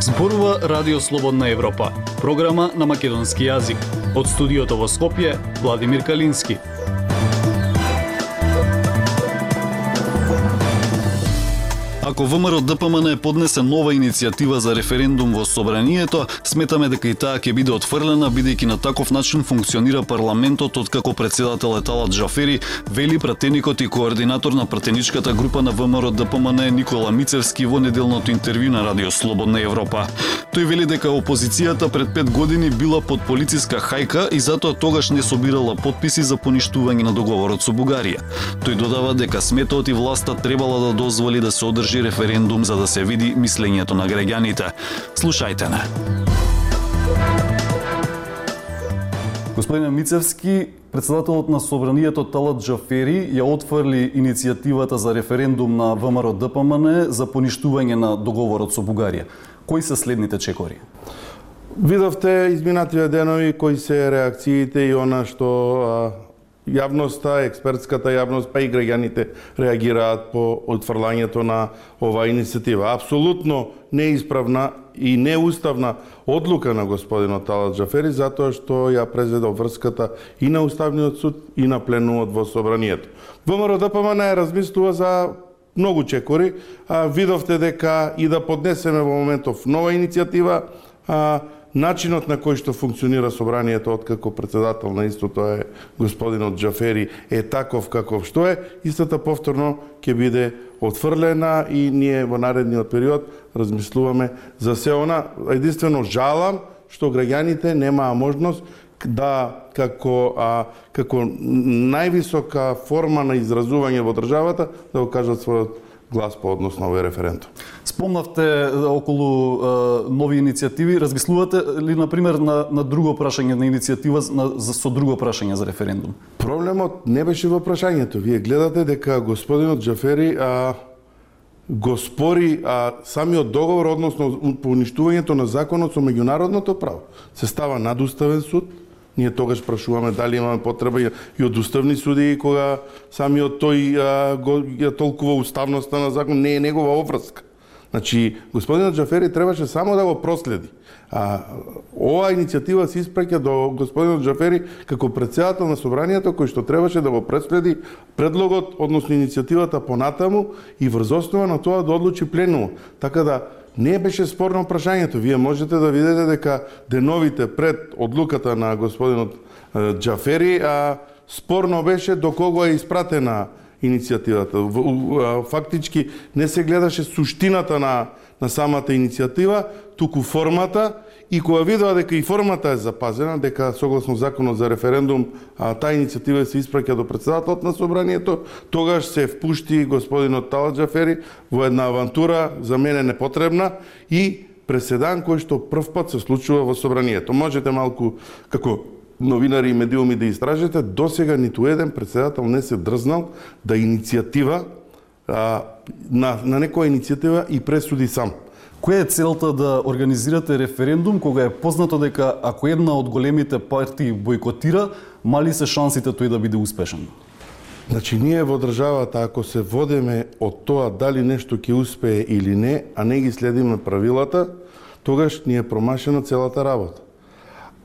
Зборува Радио Слободна Европа, програма на македонски јазик. Од студиото во Скопје, Владимир Калински. Како ВМРО ДПМН поднесе нова иницијатива за референдум во собранието, сметаме дека и таа ќе биде отфрлена бидејќи на таков начин функционира парламентот откако председател е Талат Джафери, вели пратеникот и координатор на пратеничката група на ВМРО ДПМН Никола Мицевски во неделното интервју на Радио Слободна Европа. Тој вели дека опозицијата пред пет години била под полициска хајка и затоа тогаш не собирала подписи за поништување на договорот со Бугарија. Тој додава дека сметот и власта требала да дозволи да се одржи референдум за да се види мислењето на граѓаните. Слушајте не. Господине Мицевски, председателот на Собранието Талат Джафери ја отфрли иницијативата за референдум на ВМРО ДПМН за поништување на договорот со Бугарија. Кои се следните чекори? Видовте изминативе денови кои се реакциите и она што јавноста, експертската јавност, па и граѓаните реагираат по отфрлањето на оваа иницијатива. Апсолутно неисправна и неуставна одлука на господинот Талат Джафери затоа што ја презедо врската и на Уставниот суд и на пленумот во собранието. ВМРО ДПМН е размислува за многу чекори. А, видовте дека и да поднесеме во моментов нова иницијатива, а, начинот на кој што функционира собранието откако председател на истото е господинот Джафери е таков каков што е, истата повторно ќе биде отфрлена и ние во наредниот период размислуваме за се она. Единствено жалам што граѓаните немаа можност да како а, како највисока форма на изразување во државата да го кажат својот глас по однос на овој референдум. Спомнавте околу е, нови иницијативи, размислувате ли на пример на, на друго прашање на иницијатива на, за, со друго прашање за референдум? Проблемот не беше во прашањето. Вие гледате дека господинот Джафери а, го спори а, самиот договор односно поништувањето на законот со меѓународното право. Се става надуставен суд, Ние тогаш прашуваме дали имаме потреба и од уставни суди кога самиот тој а, го ја толкува уставноста на закон, не е негова обврска. Значи, господинот Джафери требаше само да го проследи. А, оваа иницијатива се испраќа до господинот Джафери како председател на собранието кој што требаше да го преследи предлогот, односно иницијативата понатаму и врз основа на тоа да одлучи пленумот. Така да не беше спорно прашањето. Вие можете да видите дека деновите пред одлуката на господинот Джафери, а спорно беше до кого е испратена иницијативата. Фактички не се гледаше суштината на, на самата иницијатива, туку формата И кога видоа дека и формата е запазена, дека согласно законот за референдум а, таа иницијатива се испраќа до председателот на собранието, тогаш се впушти господинот Таладжафери во една авантура за мене непотребна и преседан кој што прв пат се случува во собранието. Можете малку како новинари и медиуми да истражите, до сега ниту еден председател не се дрзнал да иницијатива а, на, на некоја иницијатива и пресуди сам. Која е целта да организирате референдум кога е познато дека ако една од големите партии бойкотира, мали се шансите тој да биде успешен? Значи, ние во државата, ако се водеме од тоа дали нешто ќе успее или не, а не ги следиме правилата, тогаш ни е промашена целата работа.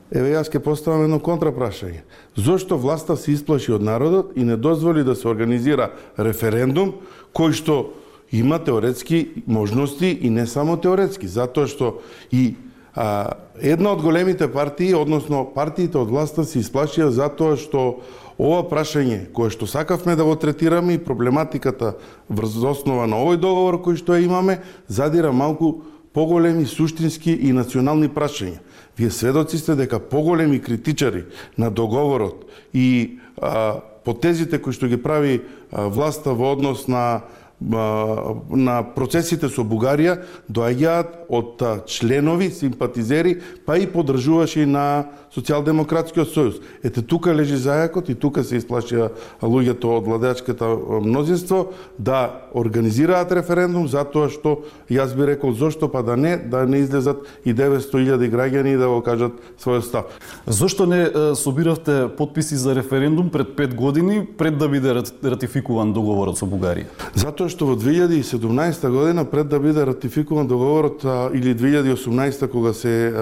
Еве јас ќе поставам едно контрапрашање. Зошто власта се исплаши од народот и не дозволи да се организира референдум кој што има теоретски можности и не само теоретски, затоа што и а, една од големите партии, односно партиите од власта се исплашија затоа што ова прашање кое што сакавме да го третираме и проблематиката врз основа на овој договор кој што имаме, задира малку поголеми суштински и национални прашања. Вие сведоци сте дека поголеми критичари на договорот и а, потезите кои што ги прави а, власта во однос на на процесите со Бугарија доаѓаат од членови, симпатизери, па и поддржувачи на Социјалдемократскиот сојуз. Ете тука лежи зајакот и тука се исплашија луѓето од владеачката мнозинство да организираат референдум затоа што јас би рекол зошто па да не да не излезат и 900.000 граѓани да го кажат својот став. Зошто не собиравте подписи за референдум пред 5 години пред да биде ратификуван договорот со Бугарија? Затоа што во 2017 година пред да биде ратификуван договорот или 2018 кога се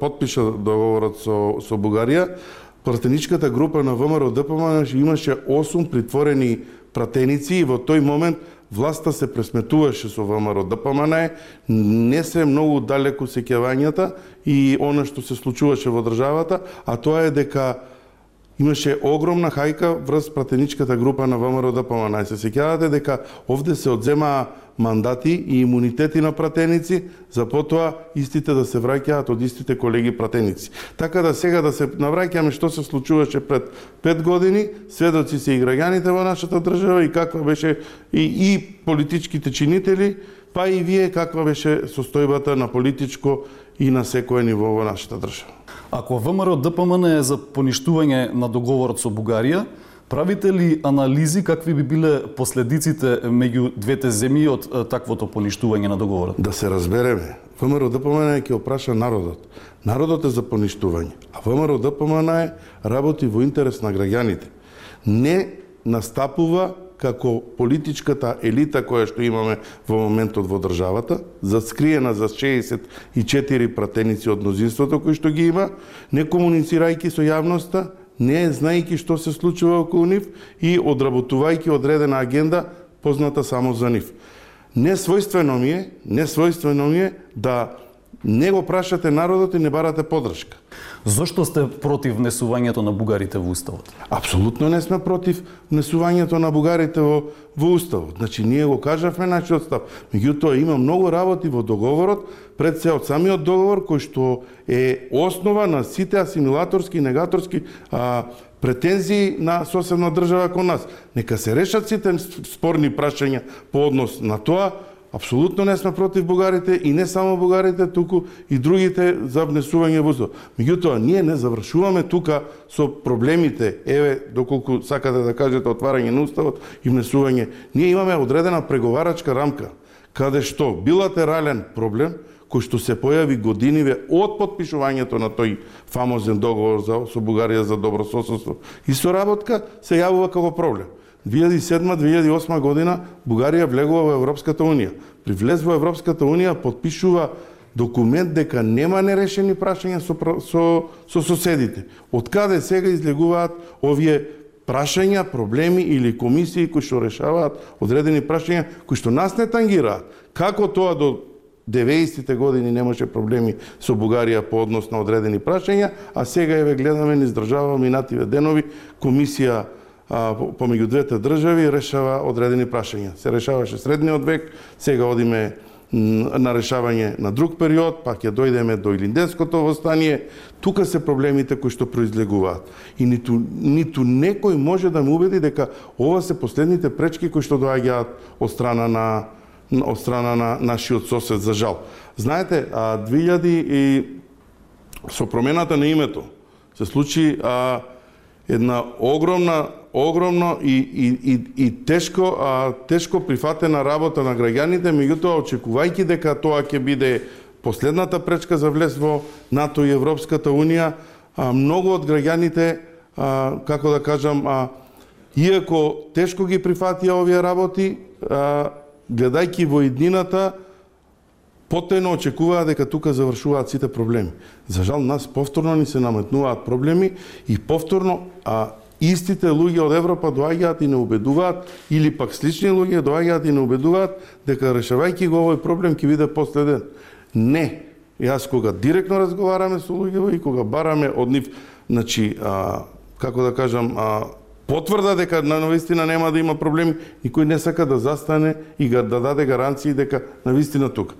подпиша договорот со со Бугарија, пратеничката група на ВМРО ДПМН имаше 8 притворени пратеници и во тој момент власта се пресметуваше со ВМРО ДПМН, не се многу далеку сеќавањата и она што се случуваше во државата, а тоа е дека имаше огромна хајка врз пратеничката група на ВМРО да ДПМН. Се сеќавате дека овде се одземаа мандати и имунитети на пратеници, за потоа истите да се враќаат од истите колеги пратеници. Така да сега да се навраќаме што се случуваше пред 5 години, сведоци се и граѓаните во нашата држава и каква беше и, и политичките чинители, па и вие каква беше состојбата на политичко и на секое ниво во нашата држава. Ако ВМРО ДПМН е за поништување на договорот со Бугарија, Правите ли анализи какви би биле последиците меѓу двете земји од таквото поништување на договорот? Да се разбереме. ВМРО ДПМН ќе опраша народот. Народот е за поништување, а ВМРО ДПМН е работи во интерес на граѓаните. Не настапува како политичката елита која што имаме во моментот во државата, заскриена за 64 пратеници од мнозинството кои што ги има, не комуницирајќи со јавноста, не знаејќи што се случува околу нив и одработувајќи одредена агенда позната само за нив. Несвојствено ми е, несвојствено ми е да не го прашате народот и не барате подршка. Зошто сте против внесувањето на бугарите во уставот? Апсолутно не сме против внесувањето на бугарите во, во уставот. Значи ние го кажавме нашиот став. Меѓутоа има многу работи во договорот, пред се од самиот договор кој што е основа на сите асимилаторски и негаторски а, претензии на соседна држава кон нас. Нека се решат сите спорни прашања по однос на тоа, Апсолутно не сме против бугарите и не само бугарите, туку и другите за внесување во УЗО. Меѓутоа, ние не завршуваме тука со проблемите, еве, доколку сакате да кажете отварање на уставот и внесување. Ние имаме одредена преговарачка рамка, каде што билатерален проблем, кој што се појави годиниве од подпишувањето на тој фамозен договор за, со Бугарија за добро соседство и соработка, се јавува како проблем. 2007-2008 година Бугарија влегува во Европската Унија. При влез во Европската Унија подпишува документ дека нема нерешени прашања со, со, со соседите. Од каде сега излегуваат овие прашања, проблеми или комисии кои што решаваат одредени прашања кои што нас не тангираат. Како тоа до 90-те години немаше проблеми со Бугарија по однос на одредени прашања, а сега еве гледаме низ држава минативе денови комисија помеѓу двете држави решава одредени прашања. Се решаваше средниот век, сега одиме на решавање на друг период, па ќе дојдеме до Илинденското востание. Тука се проблемите кои што произлегуваат. И ниту, ниту некој може да ме убеди дека ова се последните пречки кои што доаѓаат од страна на од страна на нашиот сосед за жал. Знаете, 2000 и со промената на името се случи а, една огромна огромно и, и, и, и тешко, а, тешко прифатена работа на граѓаните, меѓутоа очекувајќи дека тоа ќе биде последната пречка за влез во НАТО и Европската Унија, а, многу од граѓаните, а, како да кажам, а, иако тешко ги прифатија овие работи, а, гледајќи во иднината, потајно очекуваа дека тука завршуваат сите проблеми. За жал, нас повторно ни се наметнуваат проблеми и повторно а, истите луѓе од Европа доаѓаат и не убедуваат, или пак слични луѓе доаѓаат и не убедуваат дека решавајќи го овој проблем ќе биде последен. Не. Јас кога директно разговараме со луѓе и кога бараме од нив, значи, а, како да кажам, а, потврда дека на навистина нема да има проблеми, никој не сака да застане и да даде гаранции дека навистина тука.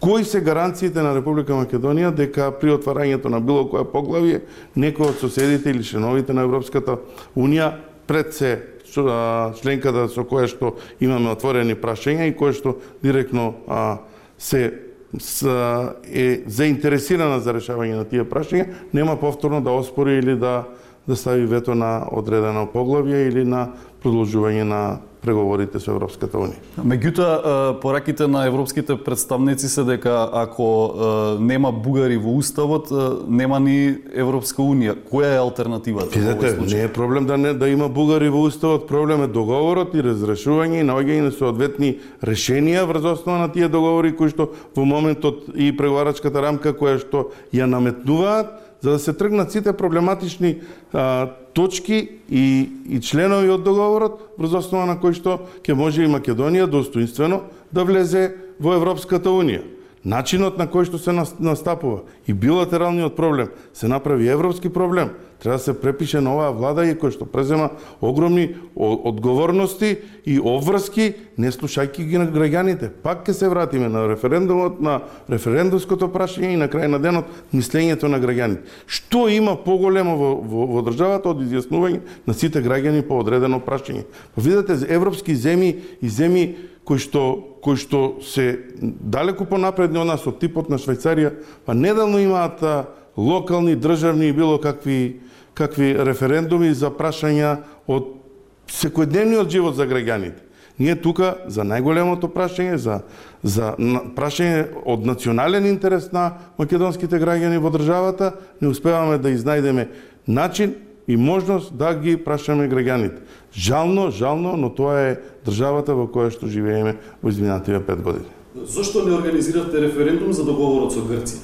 Кои се гаранциите на Република Македонија дека при отварањето на било кое поглавие некој од соседите или членовите на Европската Унија пред се членката со која што имаме отворени прашања и која што директно а, се с, е заинтересирана за решавање на тие прашања, нема повторно да оспори или да да стави вето на одредено поглавје или на продолжување на преговорите со Европската Унија. Меѓутоа, пораките на европските представници се дека ако нема бугари во уставот, нема ни Европска Унија. Која е алтернативата? Видете, не е проблем да не да има бугари во уставот, проблем е договорот и разрешување и наоѓање на соодветни решенија врз основа на тие договори кои што во моментот и преговарачката рамка која што ја наметнуваат за да се тргнат сите проблематични а, точки и, и членови од договорот, врз основа на кој што ќе може и Македонија достоинствено да влезе во Европската Унија. Начинот на кој што се настапува и билатералниот проблем се направи европски проблем, треба да се препише на оваа влада и кој што презема огромни одговорности и обврски, не слушајќи ги на граѓаните. Пак ќе се вратиме на референдумот, на референдумското прашање и на крај на денот мислењето на граѓаните. Што има поголемо во, во, во државата од изјаснување на сите граѓани по одредено прашање? Па видете, европски земји и земји кои што кои што се далеку понапредни од нас од типот на Швајцарија, па недавно имаат локални, државни и било какви какви референдуми за прашања од секојдневниот живот за граѓаните. Ние тука за најголемото прашање, за, за прашање од национален интерес на македонските граѓани во државата, не успеваме да изнајдеме начин и можност да ги прашаме граѓаните. Жално, жално, но тоа е државата во која што живееме во изминативе пет години. Зошто не организиравте референдум за договорот со Грција?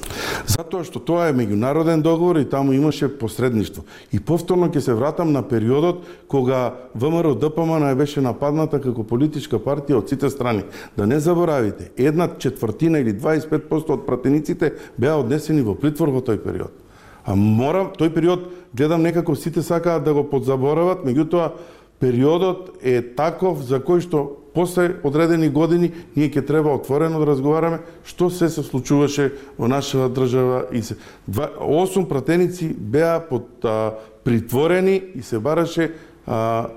Затоа што тоа е меѓународен договор и таму имаше посредништво. И повторно ќе се вратам на периодот кога ВМРО ДПМН беше нападната како политичка партија од сите страни. Да не заборавите, една четвртина или 25% од пратениците беа однесени во притвор во тој период. А морам, тој период гледам некако сите сакаат да го подзаборават, меѓутоа периодот е таков за кој што после одредени години ние ќе треба отворено да разговараме што се се случуваше во нашата држава и се осум пратеници беа под а, притворени и се бараше а,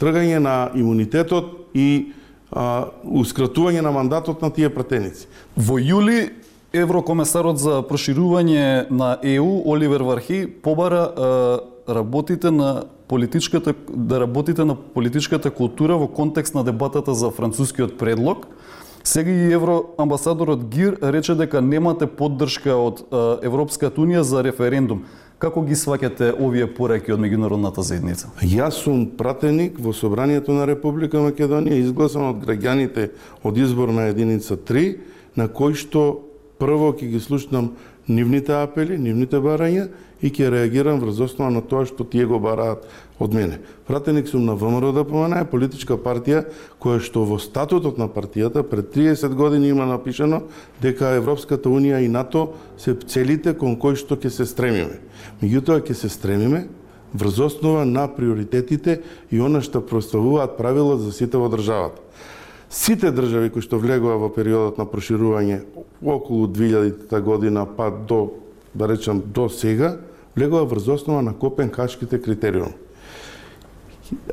тргање на имунитетот и а, ускратување на мандатот на тие пратеници. Во јули Еврокомесарот за проширување на ЕУ Оливер Вархи побара а, работите на политичката да работите на политичката култура во контекст на дебатата за францускиот предлог. Сега и евроамбасадорот Гир рече дека немате поддршка од Европската унија за референдум. Како ги сваќате овие пораки од меѓународната заедница? Јас сум пратеник во Собранието на Република Македонија, изгласан од граѓаните од изборна единица 3, на кој што прво ќе ги слушнам нивните апели, нивните барања и ќе реагирам врз основа на тоа што тие го бараат од мене. Пратеник сум на ВМРО да ДПМН, е политичка партија која што во статутот на партијата пред 30 години има напишано дека Европската Унија и НАТО се целите кон кои што ќе се стремиме. Меѓутоа ќе се стремиме врз основа на приоритетите и она што проставуваат правила за сите во државата. Сите држави кои што влегува во периодот на проширување околу 2000 година па до да речам до сега, влегува врз основа на Копенхашките критериуми.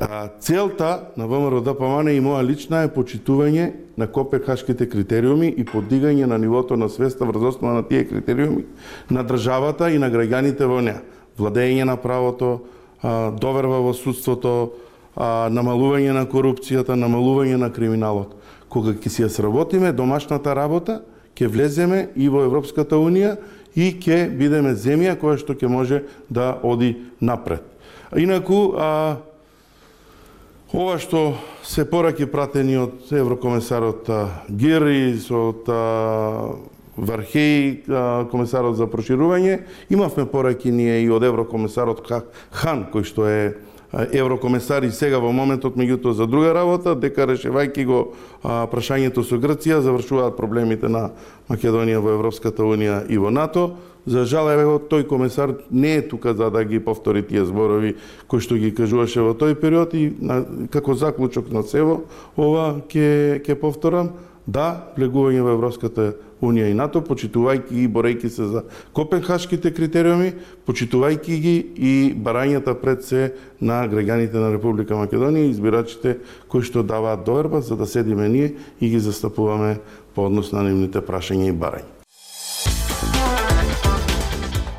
А, целта на ВМРО да ДПМН и моја лична е почитување на Копенхашките критериуми и подигање на нивото на свеста врз основа на тие критериуми на државата и на граѓаните во неа. Владење на правото, доверба во судството, намалување на корупцијата, намалување на криминалот. Кога ќе си ја сработиме домашната работа, ќе влеземе и во Европската Унија и ќе бидеме земја која што ќе може да оди напред. Инаку, а, ова што се пораки пратени од еврокомесарот Гири, од Вархеј, комесарот за проширување, имавме пораки ние и од еврокомесарот Хан, кој што е еврокомесари сега во моментот, меѓутоа за друга работа, дека решевајќи го а, прашањето со Грција, завршуваат проблемите на Македонија во Европската Унија и во НАТО. За жал, еве тој комесар не е тука за да ги повтори тие зборови кои што ги кажуваше во тој период и на, како заклучок на сево, ова ќе ќе повторам, да, влегување во Европската Унија и НАТО, почитувајќи и борејќи се за Копенхашките критериуми, почитувајќи ги и барањата пред се на граѓаните на Република Македонија и избирачите кои што даваат доверба за да седиме ние и ги застапуваме по однос на нивните прашања и барања.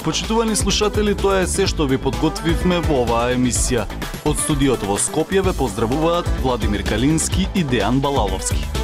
Почитувани слушатели, тоа е се што ви подготвивме во оваа емисија. Од студиото во Скопје ве поздравуваат Владимир Калински и Дејан Балаловски.